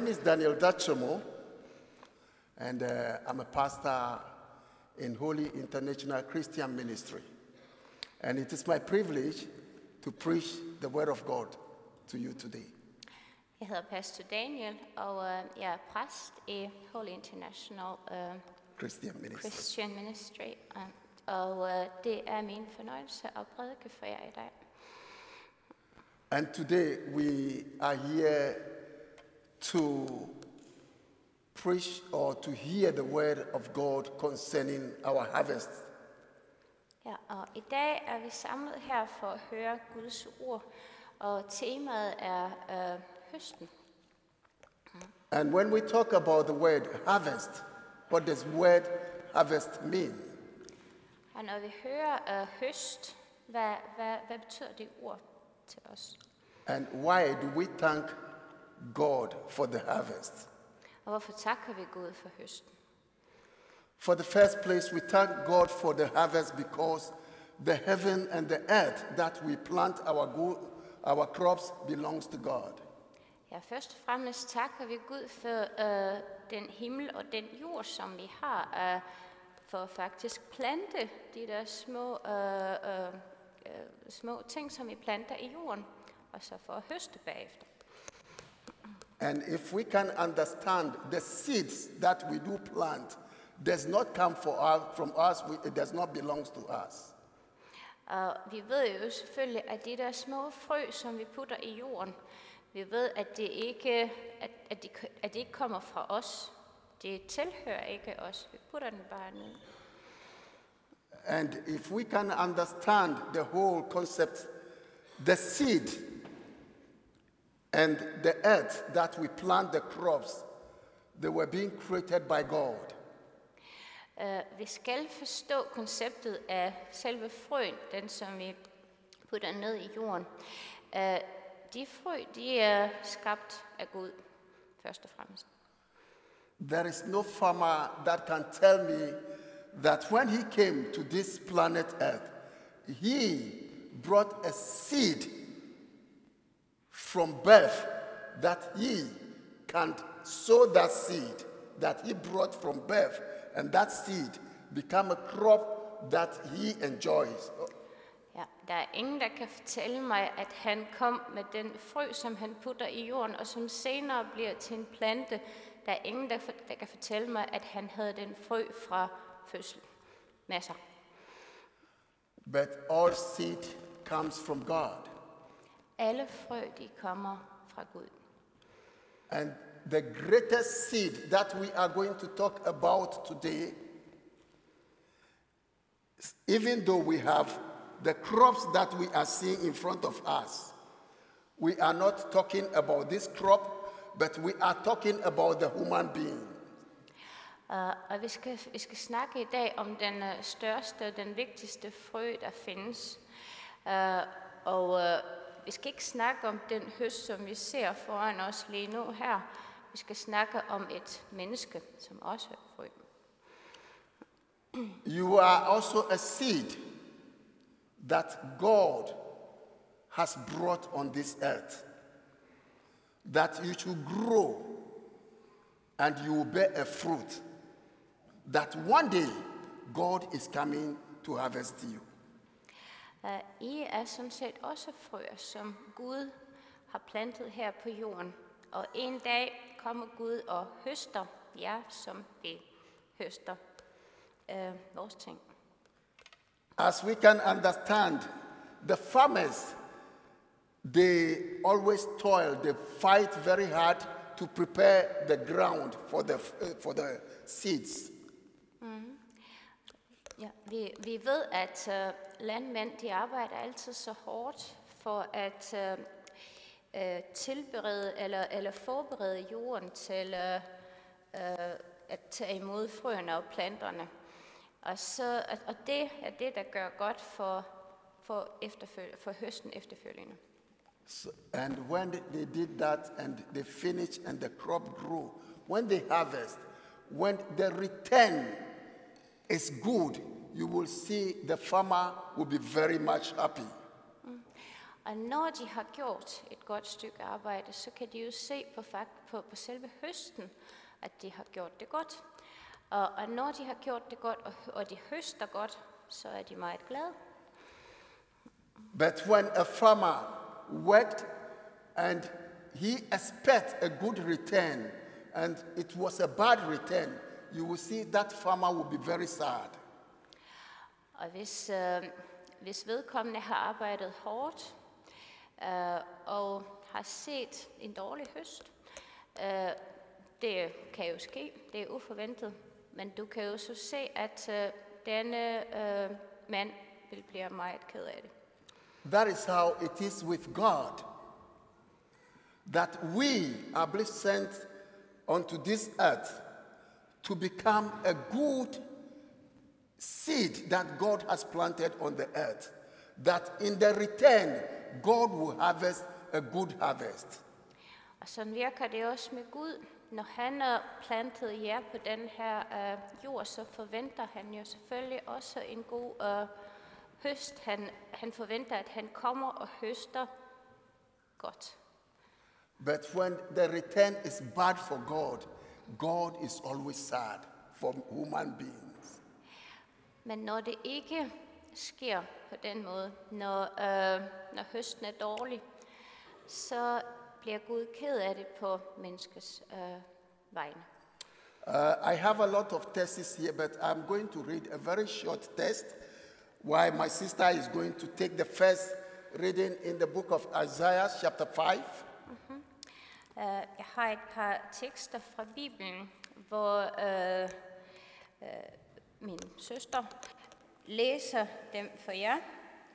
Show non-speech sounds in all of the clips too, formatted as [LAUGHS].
name is Daniel Dachomo, and uh, I'm a pastor in Holy International Christian Ministry. And it is my privilege to preach the Word of God to you today. Jeg hedder Pastor Daniel, og øh, jeg er præst i Holy International øh, Christian Ministry. Christian Ministry. øh, Og øh, det er min fornøjelse at prædike for jer i dag. And today we are here to preach or to hear the Word of God concerning our harvest. Ja, og i dag er vi samlet her for at høre Guds ord, og temaet er øh, høsten. And when we talk about the word harvest, what does word harvest mean? Og når vi hører øh, høst, hvad, hvad, hvad betyder det ord til os? And why do we thank God for the harvest? Hvorfor takker vi Gud for høsten? For the first place, we thank God for the harvest because the heaven and the earth that we plant our, go- our crops belongs to God. Ja, først og fremmest takker vi Gud for øh, den himmel og den jord, som vi har, øh, for at faktisk plante de der små, øh, øh, øh, små ting, som vi planter i jorden, og så for at høste bagefter. And if we can understand the seeds that we do plant does not come for us, from us, we, it does not belong to us. Og vi ved jo selvfølgelig, at de der små frø, som vi putter i jorden, vi ved, at det ikke, at, at at ikke kommer fra os. Det tilhører ikke os. Vi putter den bare ned. And if we can understand the whole concept, the seed and the earth that we plant the crops, they were being created by God. Uh, vi skal forstå konceptet af selve frøen, den som vi putter ned i jorden. Uh, de frø, de er skabt af Gud, først og fremmest. There is no farmer that can tell me that when he came to this planet Earth, he brought a seed from birth that he can sow that seed that he brought from birth, and that seed become a crop that he enjoys. Ja, der er ingen, der kan fortælle mig, at han kom med den frø, som han putter i jorden, og som senere bliver til en plante. Der er ingen, der, for, der kan fortælle mig, at han havde den frø fra fødsel. Masser. But all seed comes from God. Alle frø, de kommer fra Gud. And the greatest seed that we are going to talk about today, even though we have the crops that we are seeing in front of us, we are not talking about this crop, but we are talking about the human being. Uh, og vi skal, vi skal snakke i dag om den uh, største, den vigtigste frø, der findes. Uh, og uh, vi skal ikke snakke om den høst, som vi ser foran os lige nu her. Vi skal snakke om et menneske, som også er frø. You are also a seed that God has brought on this earth, that you should grow and you will bear a fruit, that one day God is coming to harvest you. I er sådan set også frøer, som Gud har plantet her på jorden. Og en dag kommer Gud og høster jer, som vi høster øh, vores ting. As we can understand, the farmers, they always toil, they fight very hard to prepare the ground for the, uh, for the seeds. Ja, vi, vi ved, at uh, landmænd de arbejder altid så hårdt for at uh, tilberede eller, eller forberede jorden til uh, uh, at tage imod frøerne og planterne. Og, så, og- det er det, der gør godt for, for, efterføl- for høsten efterfølgende. So, and when they- did that and they finished and the crop grew, when they harvest, when they return is good, you will see the farmer will be very much happy. Og når de har gjort et godt stykke arbejde, så kan de jo se på, på, på selve høsten, at de har gjort det godt. Og, og når de har gjort det godt, og, og de høster godt, så er de meget glade. But when a farmer worked and he expect a good return and it was a bad return, you will see that farmer will be very sad. Og hvis, øh, hvis vedkommende har arbejdet hårdt øh, og har set en dårlig høst, øh, det kan jo ske, det er uforventet, men du kan jo så se, at øh, denne øh, mand vil blive meget ked af det. That is how it is with God. That we are being sent onto this earth to become a good seed that God has planted on the earth. That in the return, God will harvest a good harvest. Og sådan virker det også med Gud. Når han har plantet jer på den her øh, jord, så forventer han jo selvfølgelig også en god øh, høst. Han, han forventer, at han kommer og høster godt. But when the return is bad for God, God is always sad for human beings. Men når det ikke sker på den måde, når, øh, når høsten er dårlig, så bliver Gud ked af det på menneskets øh, vegne. Uh, I have a lot of texts here, but I'm going to read a very short text, while my sister is going to take the first reading in the book of Isaiah, chapter 5. Uh, jeg har et par tekster fra Bibelen, hvor uh, uh, min søster læser dem for jer.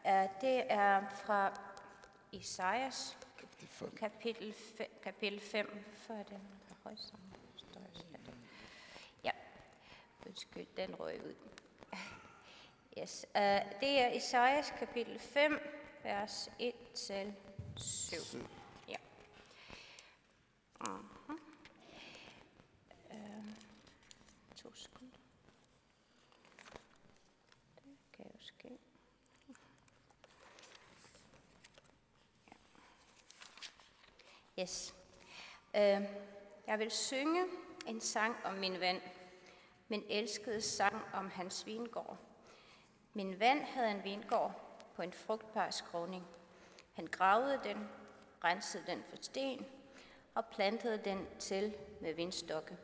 Uh, det er fra Isaias kapitel 5, kapitel 5 for den højsomme Ja, undskyld, den røg ud. [LAUGHS] Yes. Uh, det er Isaias kapitel 5, vers 1-7. Ja. Uh-huh. To sekunder. Det kan jo ske. Ja. Yes. Uh, jeg vil synge en sang om min ven, min elskede sang om hans vingård. Min ven havde en vingård på en frugtbar skråning. Han gravede den, rensede den for sten og plantede den til med vindstokke.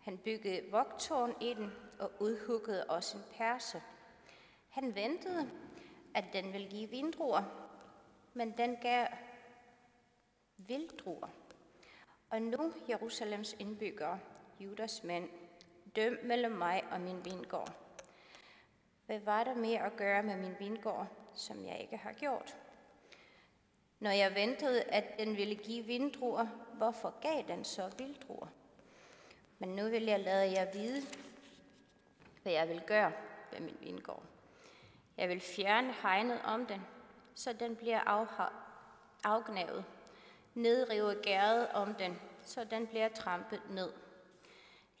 Han byggede vogtårn i den og udhuggede også en perse. Han ventede, at den ville give vindruer, men den gav vilddruer. Og nu, Jerusalems indbyggere, Judas mænd, døm mellem mig og min vingård. Hvad var der mere at gøre med min vingård, som jeg ikke har gjort? Når jeg ventede, at den ville give vindruer, hvorfor gav den så vilddruer? Men nu vil jeg lade jer vide, hvad jeg vil gøre ved min vingård. Jeg vil fjerne hegnet om den, så den bliver afgnavet. Nedrive gæret om den, så den bliver trampet ned.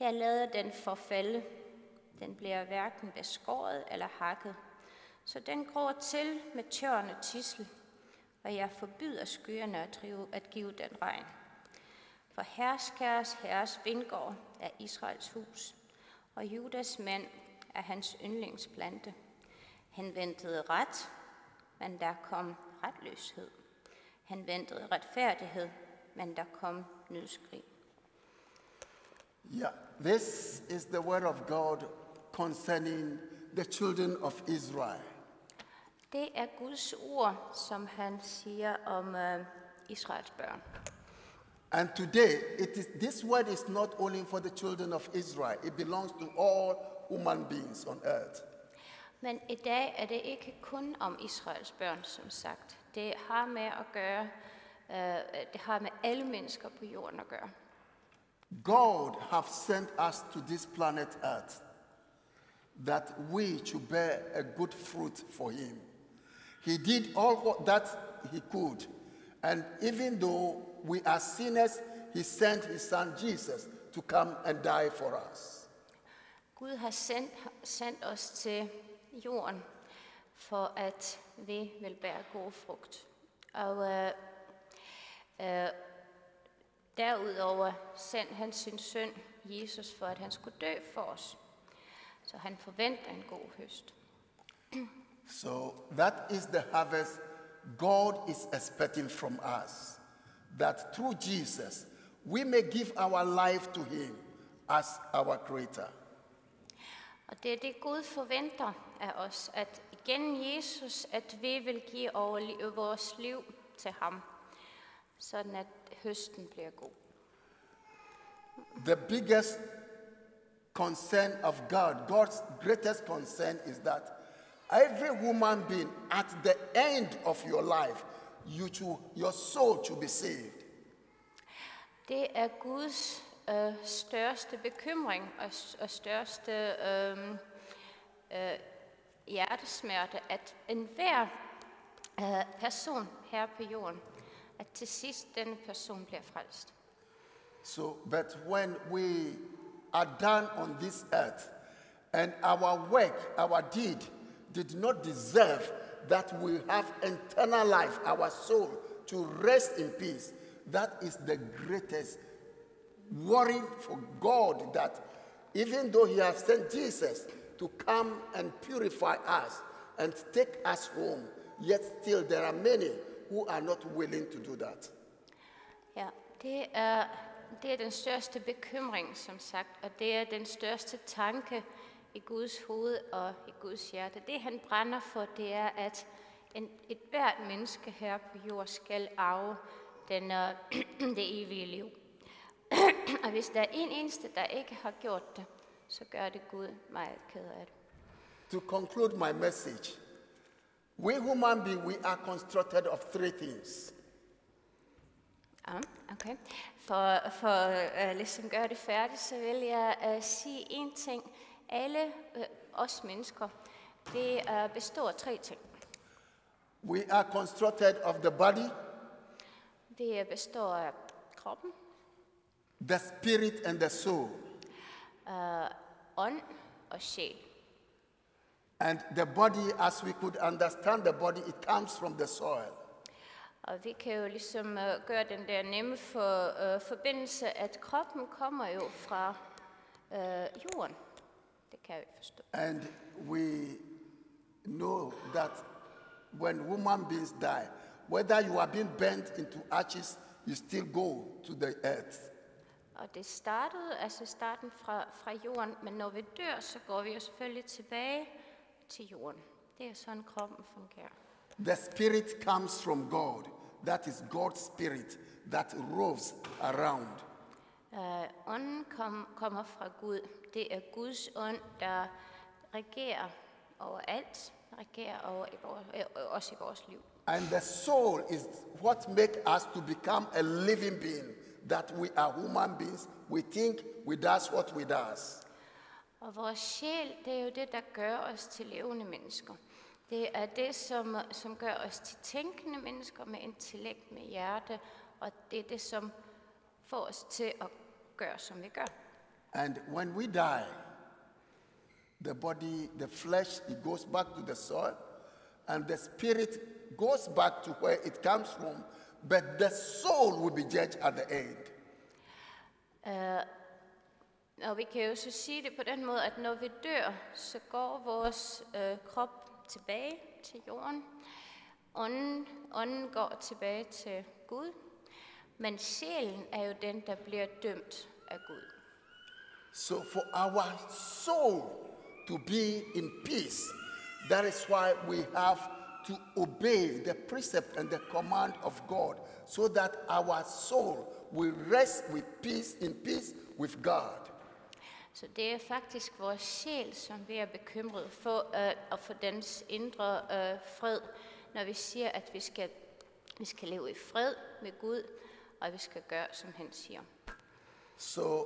Jeg lader den forfalde. Den bliver hverken beskåret eller hakket. Så den gror til med tørne og tissel, og jeg forbyder skyerne at, drive, at give den regn. For herskæres herres vingård er Israels hus, og Judas mand er hans yndlingsplante. Han ventede ret, men der kom retløshed. Han ventede retfærdighed, men der kom nødskrig. Yeah, this is the word of God concerning the children of Israel. Det er Guds ord, som han siger om uh, Israels børn. And today, it is, this word is not only for the children of Israel, it belongs to all human beings on earth. Men i dag er det ikke kun om Israels børn, som sagt. Det har med at gøre, uh, det har med alle mennesker på jorden at gøre. God have sent us to this planet Earth that we should bear a good fruit for Him. He did all that He could. And even though we are sinners, He sent His Son Jesus to come and die for us. Gud har sendt, sendt os til jorden, for at vi vil bære god frugt. Og øh, øh, derudover sendte han sin søn Jesus for, at han skulle dø for os. Så han forventer en god høst. [CLEARS THROAT] So that is the harvest God is expecting from us. That through Jesus, we may give our life to Him as our Creator. Og det er det, Gud forventer af os, at igennem Jesus, at vi vil give overli- vores liv til ham, sådan at høsten bliver god. The biggest concern of God, God's greatest concern is that every human being at the end of your life, you should, your soul to be saved. Det er Guds øh, største bekymring og, og største øh, øh, hjertesmerte, at enhver øh, person her på jorden, at til sidst denne person bliver frelst. So, but when we are done on this earth and our work, our deed did not deserve that we have eternal life, our soul to rest in peace, that is the greatest worry for God that even though He has sent Jesus to come and purify us and take us home, yet still there are many who are not willing to do that. Ja, det er, det er den største bekymring, som sagt, og det er den største tanke i Guds hoved og i Guds hjerte. Det han brænder for, det er, at en, et hvert menneske her på jord skal arve den, øh, [CLEARS THROAT] det evige liv. [CLEARS THROAT] og hvis der er en eneste, der ikke har gjort det, så gør det Gud meget ked af det. To conclude my message, we human beings, we are constructed of three things. Ja, okay. For, for uh, ligesom gøre det færdigt, så vil jeg uh, sige en ting. Alle uh, os mennesker, det uh, består af tre ting. We are constructed of the body, Det består af kroppen, the spirit, and the soul. uh, ånd og sjæl. And the body, as we could understand the body, it comes from the soil. Og vi kan jo ligesom uh, gøre den der nemme for, uh, forbindelse, at kroppen kommer jo fra uh, jorden. Det kan vi forstå. And we know that when human beings die, whether you are being burnt into ashes, you still go to the earth. Og det startede, altså starten fra, fra jorden, men når vi dør, så går vi jo selvfølgelig tilbage til jorden. Det er sådan, kroppen fungerer. The spirit comes from God. That is God's spirit that roves around. Uh, ånden kom, kommer fra Gud. Det er Guds ånd, der regerer over alt, regerer over i vores, øh, også i vores liv. And the soul is what makes us to become a living being. That we are human beings. We think, we does what we does. Og vores sjæl, det er jo det, der gør os til levende mennesker. Det er det, som, som gør os til tænkende mennesker med intellekt, med hjerte, og det er det, som får os til at gøre, som vi gør. And when we die, the body, the flesh, it goes back to the soil, and the spirit goes back to where it comes from, but the soul will be judged at the end. Og vi kan jo så sige det på den måde, at når vi dør, så går vores øh, krop tilbage til jorden. Ånden, ånden går tilbage til Gud. Men sjælen er jo den, der bliver dømt af Gud. So for our soul to be in peace, that is why we have to obey the precept and the command of God, so that our soul will rest with peace in peace with God. Så det er faktisk vores sjæl, som vi er bekymret for øh, at få dens indre øh, fred, når vi siger, at vi skal, vi skal leve i fred med Gud, og vi skal gøre, som han siger. So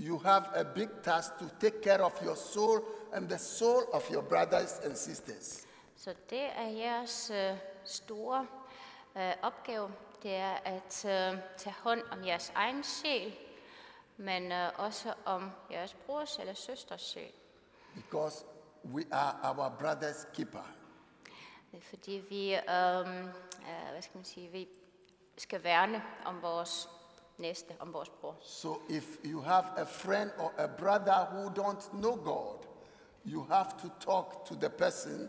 you have a big task to take care of your soul and the soul of your brothers and sisters. Så det er jeres øh, store øh, opgave, det er at øh, tage hånd om jeres egen sjæl, men øh, også om jeres brors eller søsters sjæl. Because we are our brother's keeper. Det er fordi vi, øhm, øh, hvad skal man sige, vi skal værne om vores næste, om vores bror. So if you have a friend or a brother who don't know God, you have to talk to the person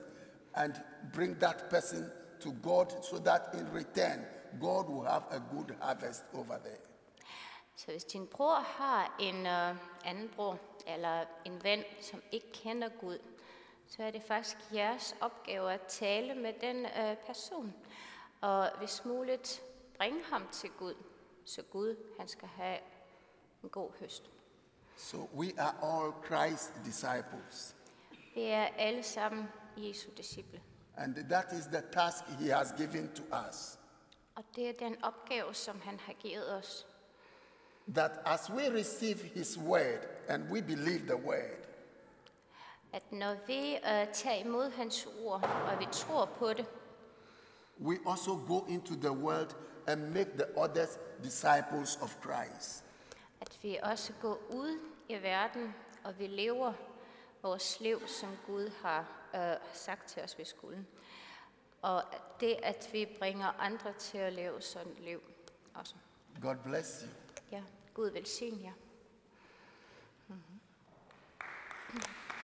and bring that person to God so that in return, God will have a good harvest over there. Så hvis din bror har en øh, anden bror eller en ven, som ikke kender Gud, så er det faktisk jeres opgave at tale med den øh, person. Og hvis muligt, bringe ham til Gud, så Gud han skal have en god høst. So we are all Christ disciples. Vi er alle sammen Jesu disciple. And that is the task he has given to us. Og det er den opgave, som han har givet os. That as we receive his word and we believe the word, At når vi øh, tager imod hans ord, og vi tror på det, we also go into the world and make the others disciples of Christ. at vi også går ud i verden, og vi lever vores liv, som Gud har øh, sagt til os, vi skulle. Og det, at vi bringer andre til at leve sådan et liv også. God bless you. Ja, Gud velsigne jer.